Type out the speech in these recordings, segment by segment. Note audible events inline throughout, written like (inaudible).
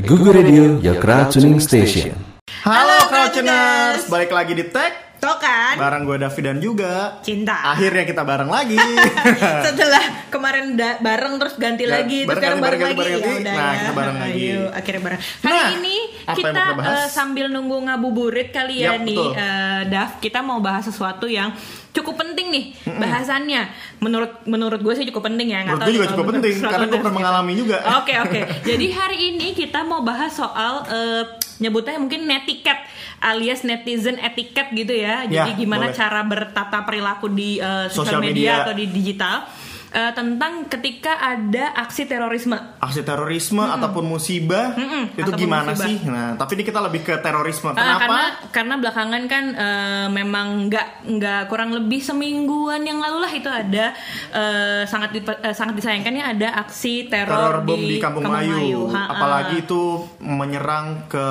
Google Radio, your crowd tuning station. Halo Crouchers, balik lagi di Tech Tuh kan? Bareng gue David dan juga Cinta. Akhirnya kita bareng lagi (laughs) Setelah kemarin da- bareng terus ganti Ya, lagi, bareng, terus sekarang ganti, bareng, bareng, lagi. bareng, Ya nah, kita bareng lagi. Ayo, akhirnya bareng. Hari Nah, ini kita eh, sambil nunggu ngabuburit kali ya Yap, nih, betul. eh, Dav. Kita mau bahas sesuatu yang cukup penting nih bahasannya. Menurut menurut gue sih cukup penting ya. Menurut tahu gue juga cukup penting Karena gue pernah mengalami juga Oke oke. Jadi hari ini kita mau bahas soal eh, nyebutnya mungkin netiquette alias netizen etiket gitu ya. Jadi Ya, gimana boleh. cara bertata perilaku di eh, Sosial sosial media, media. atau di digital eh, tentang ketika ada aksi terorisme. Aksi terorisme ataupun musibah Mm-mm, Itu ataupun gimana musibah. sih? Nah tapi ini kita lebih ke terorisme Eh, Kenapa? karena karena belakangan kan eh, memang nggak nggak kurang lebih semingguan yang lalu lah itu ada eh, sangat dipe- eh, sangat disayangkannya ada aksi teror, Teror bom di, Kampung Melayu Ha-ha. Apalagi itu menyerang ke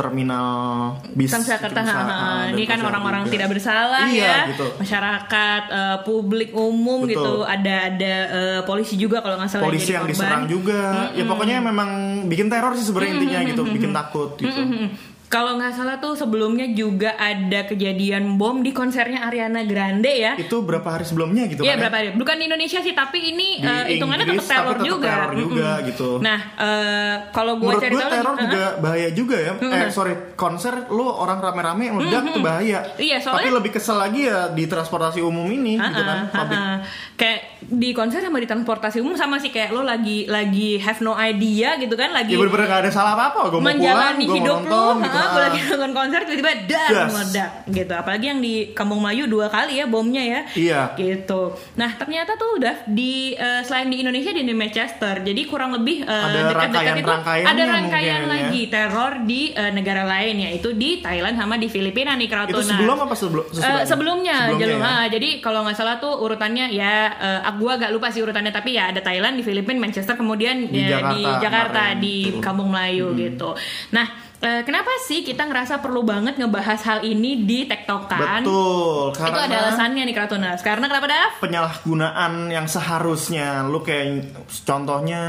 terminal bis Transjakarta, gitu, ah, ini kan orang-orang tidak bersalah Iya, ya, gitu. masyarakat, eh, publik umum Betul. gitu, ada ada eh, polisi juga kalau nggak salah polisi yang korban. diserang juga. Ya pokoknya memang bikin teror sih sebenarnya intinya gitu. Bikin takut gitu. Mm-mm. Kalau nggak salah tuh sebelumnya juga ada kejadian bom di konsernya Ariana Grande ya. itu berapa hari sebelumnya gitu Iya kan ya? berapa hari? Bukan di Indonesia sih, tapi ini Di eh, hitungannya tetap teror juga. teror juga, Mm-mm. gitu. Nah, eh, kalau gue cari tahu teror lagi, juga eh, bahaya juga ya eh sorry konser lu orang rame-rame meledak itu bahaya Iya, soalnya- tapi lebih kesel lagi ya di transportasi umum ini gitu kan Ah, ah, public ah. kayak di konser sama di transportasi umum sama sih kayak lo lagi lagi have no idea gitu kan lagi ya bener-bener gak ada salah apa-apa gue mau pulang gue mau nonton lo, gitu ah, ah. gue lagi nonton konser tiba-tiba dar Das. meledak gitu. Apalagi yang di Kampung Melayu dua kali ya bomnya ya. Iya. Gitu. Nah ternyata tuh udah di eh, selain di Indonesia di Manchester, jadi kurang lebih eh, Ada dekat-dekat itu ada rangkaian mungkin ya. lagi teror di eh, negara lain yaitu di Thailand sama di Filipina nih itu Krautuna. sebelum apa sebelum Eh, sesudahnya? sebelumnya, jalur- ya? ah, jadi kalau nggak salah tuh urutannya ya eh, aku agak lupa sih urutannya tapi ya ada Thailand di Filipina Manchester kemudian Di ya, Jakarta di Jakarta kemarin, di. Kampung Melayu gitu nah eh, kenapa sih kita ngerasa perlu banget ngebahas hal ini di tektokan? Betul itu karena ada alasannya nih Kratunas karena kenapa Dav? penyalahgunaan yang seharusnya. Lu kayak contohnya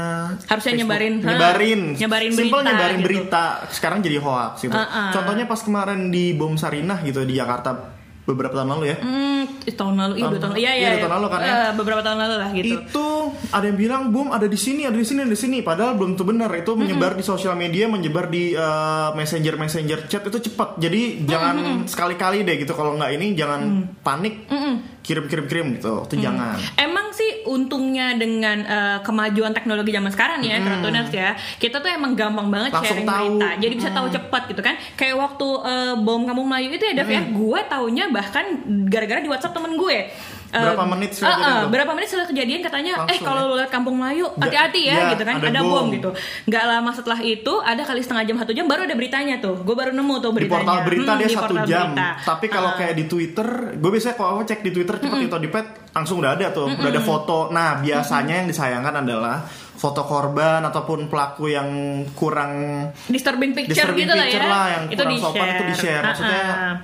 Harusnya Facebook, nyebarin, ha, nyebarin. nyebarin Simple berita nyebarin gitu. berita. Sekarang jadi hoax gitu. Uh-uh. contohnya pas kemarin di bom Sarinah gitu di Jakarta beberapa tahun lalu ya? Hmm, tahun lalu, iya dua tahun, iya Iya, iya, tahun lalu kan ya. Eh, beberapa tahun lalu lah gitu. itu ada yang bilang bom ada di sini ada di sini ada di sini. Padahal belum tentu benar itu menyebar di sosial media menyebar di eh, messenger messenger chat itu cepat. Jadi jangan sekali-kali deh gitu. Kalau nggak ini jangan Mm. panik kirim kirim kirim gitu. Itu jangan. Emang sih untungnya dengan eh, kemajuan teknologi zaman sekarang ya, Kratoners ya, kita tuh emang gampang banget Hmm. Langsung sharing tahu. berita. Jadi bisa tahu cepat gitu kan. Kayak waktu eh, bom Kampung Melayu itu ya, ya, Hmm. gue taunya bahkan gara-gara di WhatsApp temen gue. Eh, Berapa menit setelah eh, kejadian eh, tuh? berapa menit setelah kejadian katanya, eh Langsung kalau ya? lihat Kampung Melayu, hati-hati ya, ya, gitu kan, ada ada, bom. bom. gitu. Nggak lama setelah itu, ada kali setengah jam satu jam baru ada beritanya tuh. Gue baru nemu tuh di beritanya. portal berita Hmm, dia di satu jam berita. tapi kalau Ah. kayak di Twitter gue biasanya kalau aku cek di Twitter cepat itu di pet langsung udah ada tuh udah ada foto nah biasanya yang disayangkan adalah foto korban ataupun pelaku yang kurang disturbing picture Disturbing gitu lah picture ya. lah, yang kurang sopan itu di-share. Maksudnya, Ah, ah.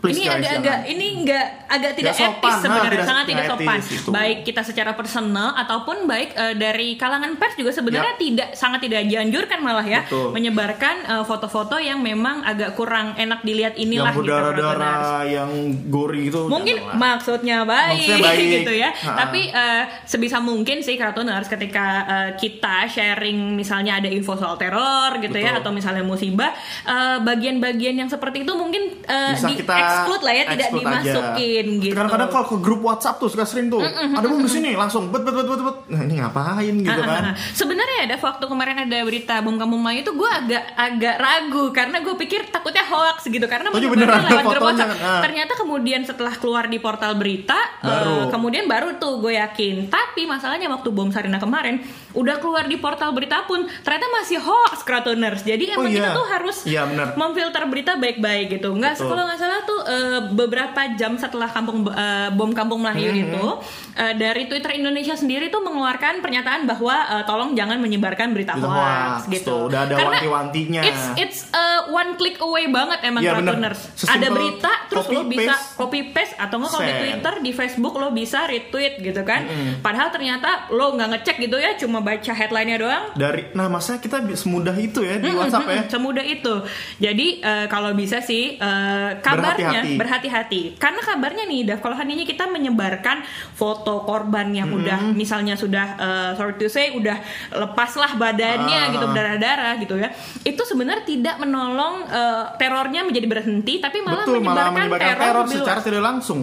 Please ini guys, agak-agak jangan. ini enggak agak tidak sopan, etis nah, sebenarnya, tidak- sangat tidak sopan. etis, itu. Baik kita secara personal ataupun baik eh, dari kalangan pers juga sebenarnya Ya. tidak sangat tidak dianjurkan malah ya Betul. menyebarkan eh, foto-foto yang memang agak kurang enak dilihat yang inilah gitu. Kratoners. berdarah-darah yang gori gitu Mungkin maksudnya baik, Maksudnya (laughs) baik. gitu ya. Ha. Tapi eh, sebisa mungkin sih Kratoners ketika eh, kita sharing misalnya ada info soal teror gitu ya Betul. atau misalnya musibah eh, bagian-bagian yang seperti itu mungkin bisa di kita exclude lah ya tidak dimasukin aja. gitu. Kadang-kadang kalau ke grup WhatsApp tuh suka sering tuh ada bom di sini langsung bet bet bet bet bet. Nah, ini ngapain gitu Ah, kan? ah, ah. Sebenarnya ada waktu kemarin ada berita bom kampung Melayu itu gue agak agak ragu karena gue pikir takutnya hoax gitu karena Oh, iya menyebarnya lewat grup WhatsApp. kan? Ah. Ternyata kemudian setelah keluar di portal berita, Baru. eh, kemudian baru tuh gue yakin. Tapi masalahnya waktu bom Sarina kemarin udah keluar di portal berita pun ternyata masih hoax Kratoners. Jadi Oh, emang kita iya. tuh harus Iya, bener. memfilter berita baik-baik gitu. Nggak kalau nggak salah tuh eh, beberapa jam setelah kampung eh, bom kampung Melayu Hmm, itu eh, dari Twitter Indonesia sendiri tuh mengeluarkan pernyataan bahwa eh, tolong jangan menyebarkan berita Berita hoax hoax, gitu. tuh, udah ada Karena wanti-wantinya. It's it's uh, one click away banget emang Iya, bener. Kratoners. Ada berita terus lo bisa paste, copy paste atau nggak kalau di. Twitter di Facebook lo bisa retweet gitu kan. Padahal ternyata lo nggak ngecek gitu ya cuma baca headline-nya doang Dari nah masa kita semudah itu ya di WhatsApp ya. Mm-mm, semudah itu. Jadi eh, kalau bisa sih eh, kabarnya Berhati-hati. berhati-hati. Karena kabarnya nih, Daf, kalau seandainya kita menyebarkan foto korban yang udah misalnya sudah eh, sorry to say udah lepaslah badannya Ah. gitu berdarah-darah gitu ya. Itu sebenarnya tidak menolong eh, terornya menjadi berhenti, tapi malah Betul malah menyebarkan, menyebarkan teror, teror secara tidak langsung.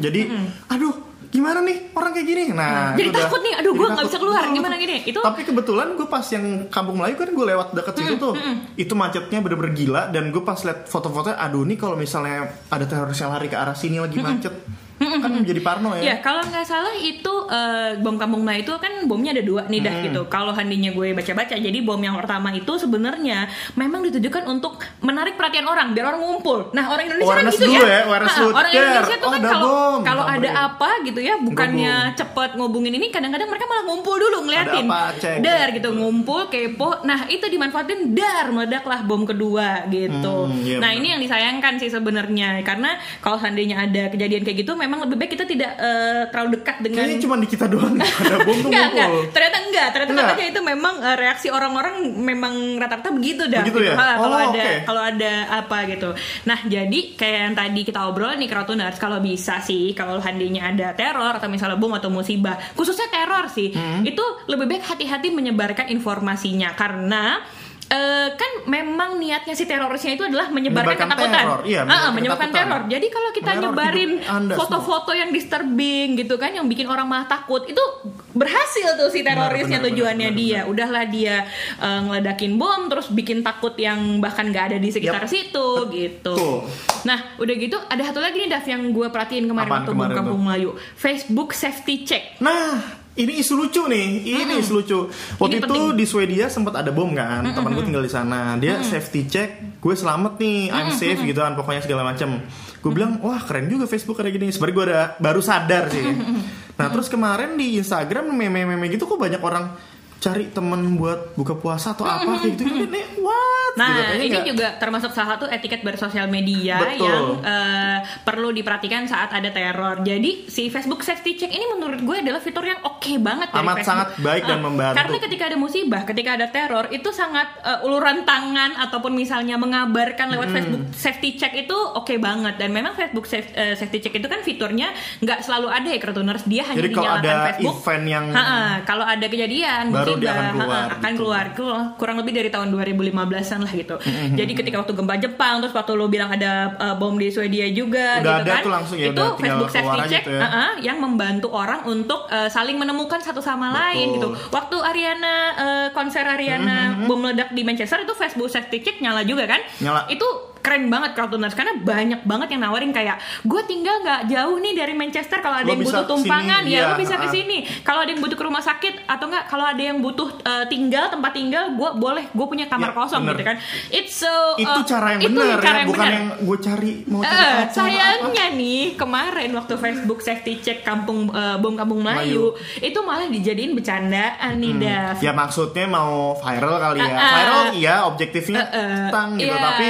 Jadi aduh gimana nih orang kayak gini. Nah, Jadi itu udah- takut nih, aduh, jadi gua nggak bisa keluar, gimana gini? Itu- Tapi kebetulan gue pas yang Kampung Melayu kan gue lewat deket situ tuh. Itu macetnya bener-bener gila dan gue pas liat foto-fotonya aduh nih kalau misalnya ada teroris yang lari ke arah sini lagi macet. Kan menjadi parno ya. Ya kalau nggak salah itu eh, bom kampung Melayu itu kan bomnya ada dua nih dah gitu. Kalau handinya gue baca-baca, jadi bom yang pertama itu sebenarnya memang ditujukan untuk menarik perhatian orang, biar orang ngumpul. Nah orang Indonesia kan gitu dulu ya. ya, dulu. orang Indonesia tuh oh, kan kalau kalau ada samperin. apa gitu ya, bukannya cepet ngubungin ini, kadang-kadang mereka malah ngumpul dulu ngeliatin. apa, cek. Dar gitu ngumpul kepo. Nah itu dimanfaatin dar meledaklah bom kedua gitu. Hmm, iya nah benar. ini yang disayangkan sih sebenarnya karena kalau seandainya ada kejadian kayak gitu memang lebih baik kita tidak eh, terlalu dekat dengan Kayaknya cuma di kita doang ada bom tuh (laughs) Enggak, enggak. Ternyata enggak. Ternyata Enggak. katanya itu memang eh, reaksi orang-orang memang rata-rata begitu dah. Begitu ya? Ha, kalau Oh, ada kalau ada apa gitu. Nah, jadi kayak yang tadi kita obrol nih Kratuners, kalau bisa sih kalau handinya ada teror atau misalnya bom atau musibah, khususnya teror sih, Hmm. itu lebih baik hati-hati menyebarkan informasinya karena eh, kan memang niatnya si terorisnya itu adalah menyebarkan Menyebarkan ketakutan. teror, iya, menyebarkan menyebarkan ketakutan. teror. Jadi kalau kita Meneror nyebarin foto-foto yang disturbing gitu kan yang bikin orang malah takut, itu berhasil tuh si terorisnya benar, tujuannya benar, dia. Udahlah dia eh, ngeledakin bom terus bikin takut yang bahkan nggak ada di sekitar Yap. situ gitu. Nah, udah gitu ada satu lagi nih Dav yang gue perhatiin kemarin Apaan waktu kemarin kampung Melayu. Facebook safety check. Nah, ini isu lucu nih. Ini isu lucu. Waktu Ini itu penting. di Swedia sempat ada bom kan. Teman gue tinggal di sana. Dia safety check, gue selamat nih, I'm safe gitu kan pokoknya segala macam. Gue bilang, "Wah, keren juga Facebook kayak gini." Sebenarnya gue ada baru sadar sih. Nah, terus kemarin di Instagram meme-meme gitu kok banyak orang cari temen buat buka puasa atau apa kayak gitu. Ini what? Nah, ini nggak- juga termasuk salah satu etiket bersosial media Betul. yang eh, perlu diperhatikan saat ada teror. Jadi si Facebook safety check ini menurut gue adalah fitur yang oke banget dari Amat Facebook. sangat baik dan Ah, membantu. Karena ketika ada musibah, ketika ada teror, itu sangat eh, uluran tangan ataupun misalnya mengabarkan lewat Hmm. Facebook safety check itu oke banget. Dan memang Facebook saf- eh, safety check itu kan fiturnya nggak selalu ada ya Kretuners. Dia hanya Jadi kalau dinyalakan ada Facebook. event yang Ha-ha, kalau ada kejadian Baru dia musibah, akan keluar, ha-ha, akan gitu. keluar Kur- kurang lebih dari tahun 2015-an lah gitu. Mm-hmm. Jadi ketika waktu gempa Jepang terus waktu lo bilang ada uh, bom di Swedia juga Udah gitu ada kan. tuh langsung ya, itu Facebook safety check tuh ya. uh-uh, yang membantu orang untuk uh, saling menemukan satu sama lain gitu. Waktu Ariana uh, konser Ariana bom meledak di Manchester itu Facebook safety check nyala juga kan? Mm-hmm. Nyala. Itu keren banget Crowdtuners karena banyak banget yang nawarin kayak gue tinggal nggak jauh nih dari Manchester kalau ada Lo yang butuh tumpangan ke sini, ya lo bisa ke sini kalau ada yang butuh ke rumah sakit atau enggak kalau ada yang butuh uh, tinggal tempat tinggal gue boleh gue punya Ya, kamar kosong bener. gitu kan it's so itu uh, cara yang itu benar ya, yang bukan benar. yang gue cari mau cari Eh, pacar, sayangnya nih kemarin waktu Facebook safety check kampung eh, bom kampung Melayu itu malah dijadiin bercandaan nih Dav. Ya maksudnya mau viral kali ya. Uh-uh. Viral iya objektifnya Uh-uh. tang gitu Iya, tapi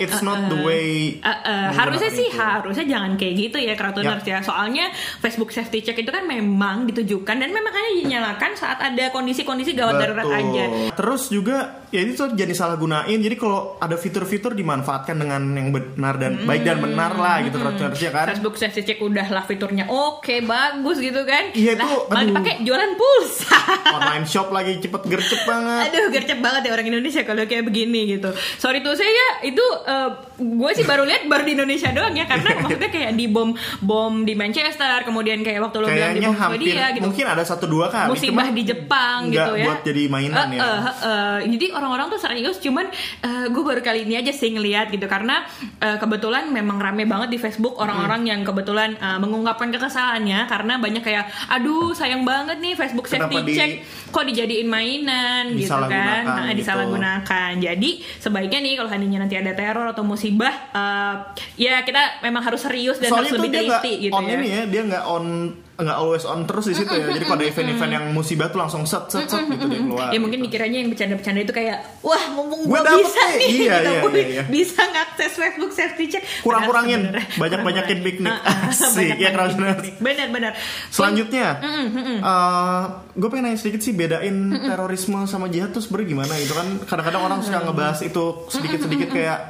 it's not the way. Uh, uh, harusnya sih itu. harusnya jangan kayak gitu ya Kratuners ya. Soalnya Facebook safety check itu kan memang ditujukan dan memang hanya dinyalakan saat ada kondisi-kondisi gawat darurat Betul. aja. Terus juga ya itu tuh jadi salah gunain. Jadi kalau ada fitur-fitur dimanfaatkan dengan yang benar dan baik dan benar lah gitu terus ya kan. Facebook safety check udahlah fiturnya oke bagus gitu kan. Iya, itu, Lah, malah dipakai jualan pulsa. (laughs) Online shop lagi cepet gercep banget. Aduh gercep banget ya orang Indonesia kalau kayak begini gitu. Sorry tuh saya itu eh, gue sih baru lihat baru di Indonesia doang ya karena (laughs) maksudnya kayak di bom bom di Manchester kemudian kayak waktu lo bilang di bom hampir Swedia gitu. mungkin ada satu dua kali. musibah di Jepang gitu ya. buat jadi mainan Eh, ya. eh, eh, jadi orang-orang tuh serius cuman gue baru kali ini aja sih ngeliat gitu karena eh, kebetulan memang rame banget di Facebook orang-orang Hmm. yang kebetulan eh, mengungkapkan kekesalannya karena banyak kayak aduh sayang banget nih Facebook Kenapa safety di- check kok dijadiin mainan gitu kan Disalahgunakan Nah, gitu. disalahgunakan jadi sebaiknya nih kalau seandainya nanti ada teror atau musibah eh, ya kita memang harus serius dan Soalnya harus lebih teliti gitu on ya ini ya, dia nggak on nggak always on terus di situ ya. Jadi kalau ada event-event yang musibah tuh langsung set set set gitu dia keluar. Ya mungkin dikiranya yang bercanda-bercanda itu kayak wah mumpung gue bisa nih. nih Iya, gitu, iya, iya, iya. bisa ngakses Facebook safety check Kurang-kurangin, banyak-banyakin piknik. Ah, ah, Asik, banyak-banyakin ya, piknik. Benar-benar. Selanjutnya, gue pengen nanya sedikit sih bedain terorisme sama jihad tuh sebenarnya gimana gitu kan? Kadang-kadang orang suka ngebahas itu sedikit-sedikit kayak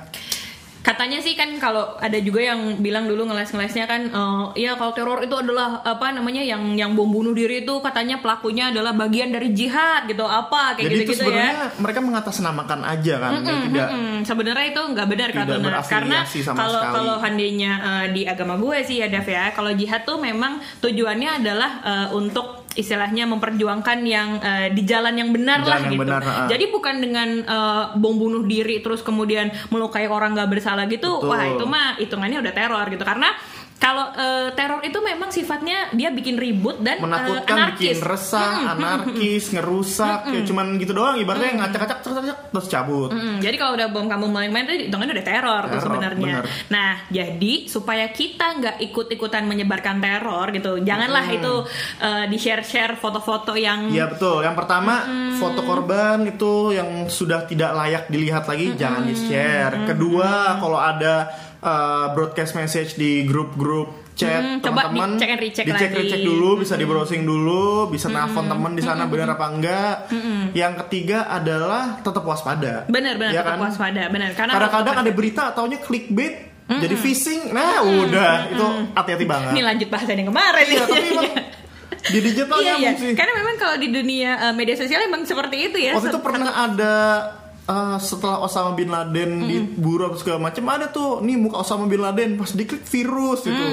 Katanya sih kan kalau ada juga yang bilang dulu ngeles-ngelesnya kan eh, ya kalau teror itu adalah apa namanya yang yang bom bunuh diri itu katanya pelakunya adalah bagian dari jihad gitu apa kayak jadi itu gitu-gitu sebenarnya ya. mereka mengatasnamakan aja kan, ya, tidak Hmm, sebenarnya itu nggak benar karena karena kalau kalau handainya eh, di agama gue sih ya Dev ya kalau jihad tuh memang tujuannya adalah eh, untuk istilahnya memperjuangkan yang eh, di jalan yang benar Jalan lah yang gitu. benar, ha. Jadi bukan dengan eh, bom bunuh diri terus kemudian melukai orang nggak bersalah gitu. Betul. Wah itu mah hitungannya udah teror gitu karena kalau eh, teror itu memang sifatnya dia bikin ribut dan menakutkan, bikin anarkis. resah, anarkis, ngerusak, ya cuman gitu doang. Ibaratnya ngacak-ngacak terus terus terus cabut. Mm, jadi kalau udah bom kampung main-main itu hitungannya udah teror, tuh Teror, sebenarnya. Nah, jadi supaya kita nggak ikut-ikutan menyebarkan teror gitu, janganlah itu eh, di share-share foto-foto yang Iya betul. Yang pertama foto korban itu yang sudah tidak layak dilihat lagi jangan di share. Kedua kalau ada uh, broadcast message di grup-grup chat Mm, coba teman-teman dicek recheck dicek lagi. recheck dulu bisa di browsing dulu bisa telepon teman di sana benar apa enggak. Yang ketiga adalah tetap waspada. benar-benar Ya tetap kan? waspada, benar. Karena Kadang-kadang ada berita taunya clickbait jadi phishing. Nah, udah itu hati-hati banget. ini lanjut bahasan yang kemarin Iya, tapi emang (laughs) di digital Iya, iya. sih. Karena memang kalau di dunia eh, media sosial emang seperti itu ya. Waktu itu pernah ada uh, setelah Osama bin Laden diburu atau segala macam ada tuh nih muka Osama bin Laden pas diklik virus gitu.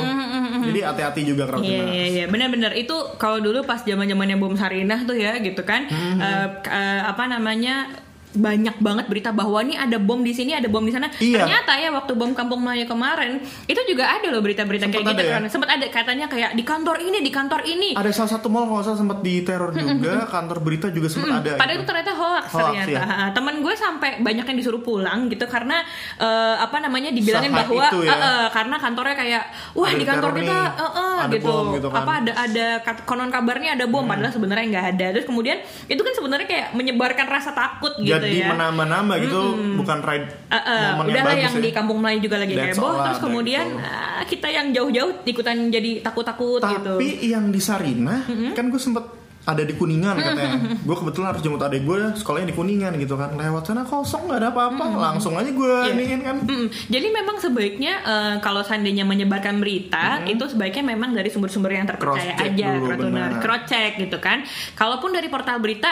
Jadi hati-hati juga Iya crowdfunding. iya iya. Benar-benar itu kalau dulu pas zaman zamannya bom Sarinah tuh ya gitu kan. Hmm, eh, k- eh, apa namanya banyak banget berita bahwa nih ada bom di sini ada bom di sana Iya. ternyata ya waktu bom kampung Melayu kemarin itu juga ada loh berita-berita kayak gitu ya? kan sempat ada katanya kayak di kantor ini di kantor ini Ada salah satu mall kalau nggak salah sempat diteror juga, kantor berita juga sempat ada. Padahal gitu. itu ternyata hoax, Hoax, ternyata. ya. Temen gue sampai banyak yang disuruh pulang gitu karena eh, apa namanya dibilangin Se-hype bahwa ya. eh, eh, karena kantornya kayak wah Ada di kantor kita nih, eh, eh, ada gitu. bom gitu kan. Hmm. Apa ada ada konon kabarnya ada bom padahal sebenarnya nggak ada. Terus kemudian itu kan sebenarnya kayak menyebarkan rasa takut gitu Jadi ya. menambah-nambah gitu, bukan ride Eh, eh, momen bagus yang ya. di kampung Melayu juga lagi That's heboh terus kemudian gitu. ah, kita yang jauh-jauh ikutan jadi takut-takut gitu. Tapi yang di Sarinah, kan gue sempet ada di Kuningan katanya. Gue kebetulan harus jemput adek gue sekolahnya di Kuningan gitu kan. Lewat sana kosong nggak ada apa-apa, langsung aja gue Iya. iniin kan. Mm-mm. Jadi memang sebaiknya eh, kalau seandainya menyebarkan berita itu sebaiknya memang dari sumber-sumber yang terpercaya Cross-check aja, dulu, cross check gitu kan. Kalaupun dari portal berita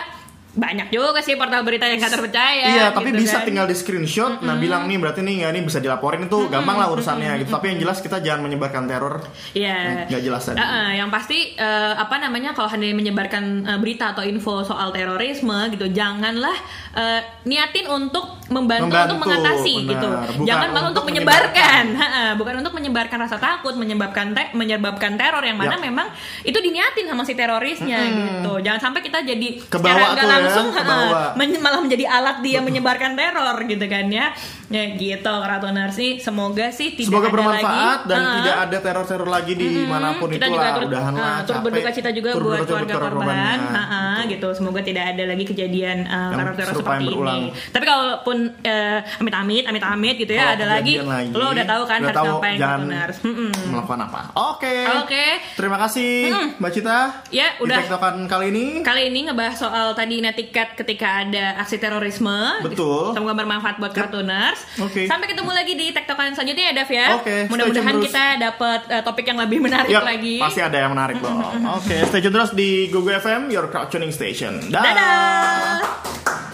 banyak juga sih portal berita yang nggak terpercaya. Iya, tapi gitu bisa kan. tinggal di screenshot. Nah, bilang nih berarti nih nggak nih bisa dilaporin itu gampang lah urusannya gitu. Tapi yang jelas kita jangan menyebarkan teror. Iya. Nggak jelas tadi. Eh, eh, yang pasti eh, apa namanya kalau hendak menyebarkan eh, berita atau info soal terorisme gitu, janganlah eh, niatin untuk membantu, Membantu, untuk mengatasi benar. gitu. Bukan Jangan malah untuk untuk menyebarkan, Ha-ha, bukan untuk menyebarkan rasa takut, menyebabkan te- menyebabkan teror yang mana Ya. memang itu diniatin sama si terorisnya gitu. Jangan sampai kita jadi Kebawa secara ya, langsung ha-ha, kebawa. men- malah menjadi alat dia menyebarkan teror gitu kan ya. Ya gitu Ratoners sih semoga sih tidak Semoga ada bermanfaat lagi. dan Ha-ha. tidak ada teror-teror lagi di mana pun kita itu juga lah. turut, Udahan lah. uh, turut berduka cita juga Turut buat keluarga korban. Ha-ha, gitu. Semoga tidak ada lagi kejadian uh, Yang teror-teror seperti ini. Tapi kalaupun uh, amit-amit, amit-amit gitu ya, ada lagi, lagi, lo udah tahu kan udah harus tahu ngapain. Mm-mm. melakukan apa. Oke. Oke. Terima kasih Mbak Cita. Ya, udah. kali ini. Kali ini ngebahas soal tadi netiket ketika ada aksi terorisme. Betul. Semoga bermanfaat buat Yap. kartuners. Oke. Sampai ketemu lagi di tektokan selanjutnya ya, Dav ya. Oke, stay Mudah-mudahan kita dapat uh, topik yang lebih menarik Yap, lagi. pasti ada yang menarik loh. Oke, stay tune terus di Google FM, Your Crowd Tuning Station. Dah. Dadah.